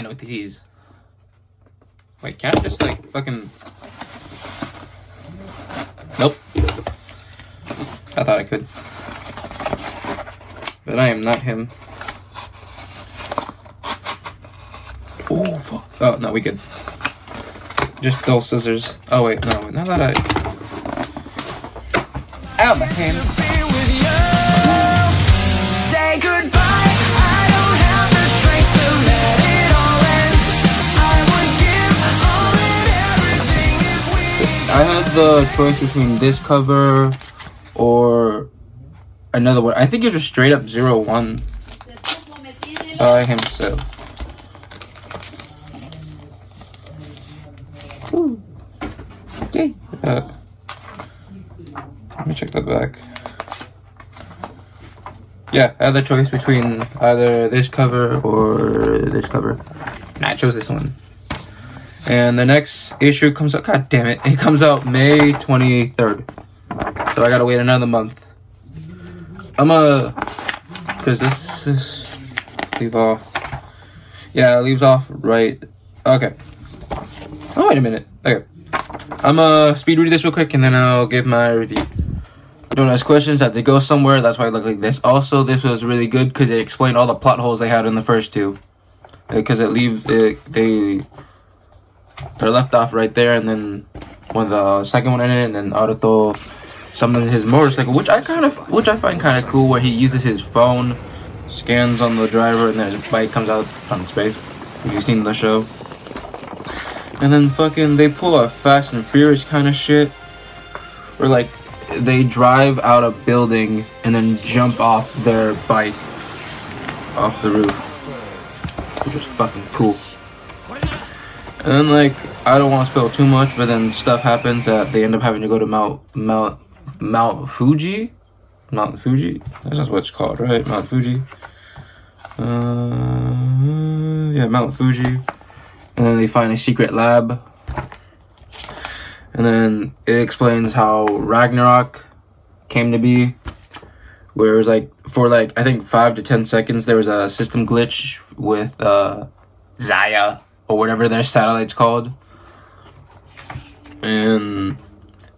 I know what this is. Wait, can't I just like fucking. Nope. I thought I could. But I am not him. Oh, fuck. Oh, no, we good. Just dull scissors. Oh, wait, no, not that I. Ow, my hand. The choice between this cover or another one. I think it was straight up zero one by himself. Ooh. Okay. Uh, let me check that back. Yeah, I had the choice between either this cover or this cover. And I chose this one. And the next issue comes out. God damn it! It comes out May twenty third. So I gotta wait another month. I'm a, cause this is leave off. Yeah, it leaves off right. Okay. Oh wait a minute. Okay. I'm gonna speed read this real quick and then I'll give my review. Don't ask questions. That they go somewhere. That's why I look like this. Also, this was really good because it explained all the plot holes they had in the first two. Uh, because it leaves it, they they're left off right there, and then when the second one ended, and then Aruto summoned his motorcycle, which I kind of, which I find kind of cool, where he uses his phone, scans on the driver, and then his bike comes out from space. Have you seen the show? And then fucking they pull a Fast and Furious kind of shit, where like they drive out a building and then jump off their bike off the roof, which is fucking cool. And then like I don't want to spill too much, but then stuff happens that they end up having to go to Mount Mount Mount Fuji, Mount Fuji. That's what it's called, right? Mount Fuji. Uh, yeah, Mount Fuji. And then they find a secret lab. And then it explains how Ragnarok came to be. Where it was like for like I think five to ten seconds there was a system glitch with uh Zaia or whatever their satellite's called. And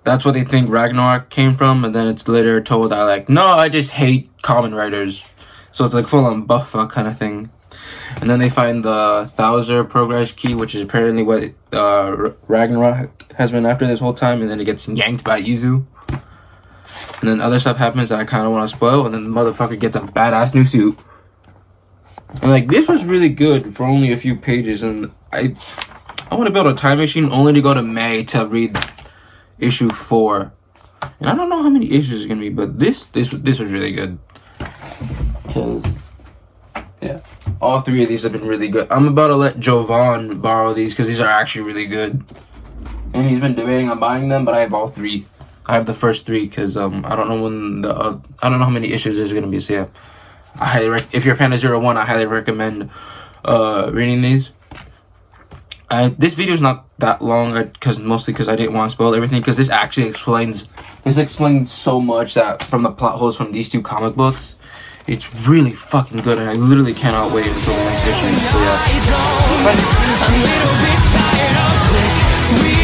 that's what they think Ragnarok came from, and then it's later told that like, no, I just hate Kamen Riders. So it's like full on buffa kind of thing. And then they find the Thouser Progrise Key, which is apparently what uh, Ragnarok has been after this whole time, and then it gets yanked by Izu. And then other stuff happens that I kind of want to spoil, and then the motherfucker gets a badass new suit. And like this was really good for only a few pages, and I I want to build a time machine only to go to May to read issue four. And I don't know how many issues it's gonna be, but this this this was really good. Cause yeah, all three of these have been really good. I'm about to let Jovan borrow these because these are actually really good. And he's been debating on buying them, but I have all three. I have the first three because um I don't know when the uh, I don't know how many issues there's gonna be. So yeah, I highly rec- if you're a fan of Zero One, I highly recommend uh reading these. Uh, this video is not that long because mostly because I didn't want to spoil everything because this actually explains this explains so much that from the plot holes from these two comic books. It's really fucking good and I literally cannot wait until the next issue. So yeah.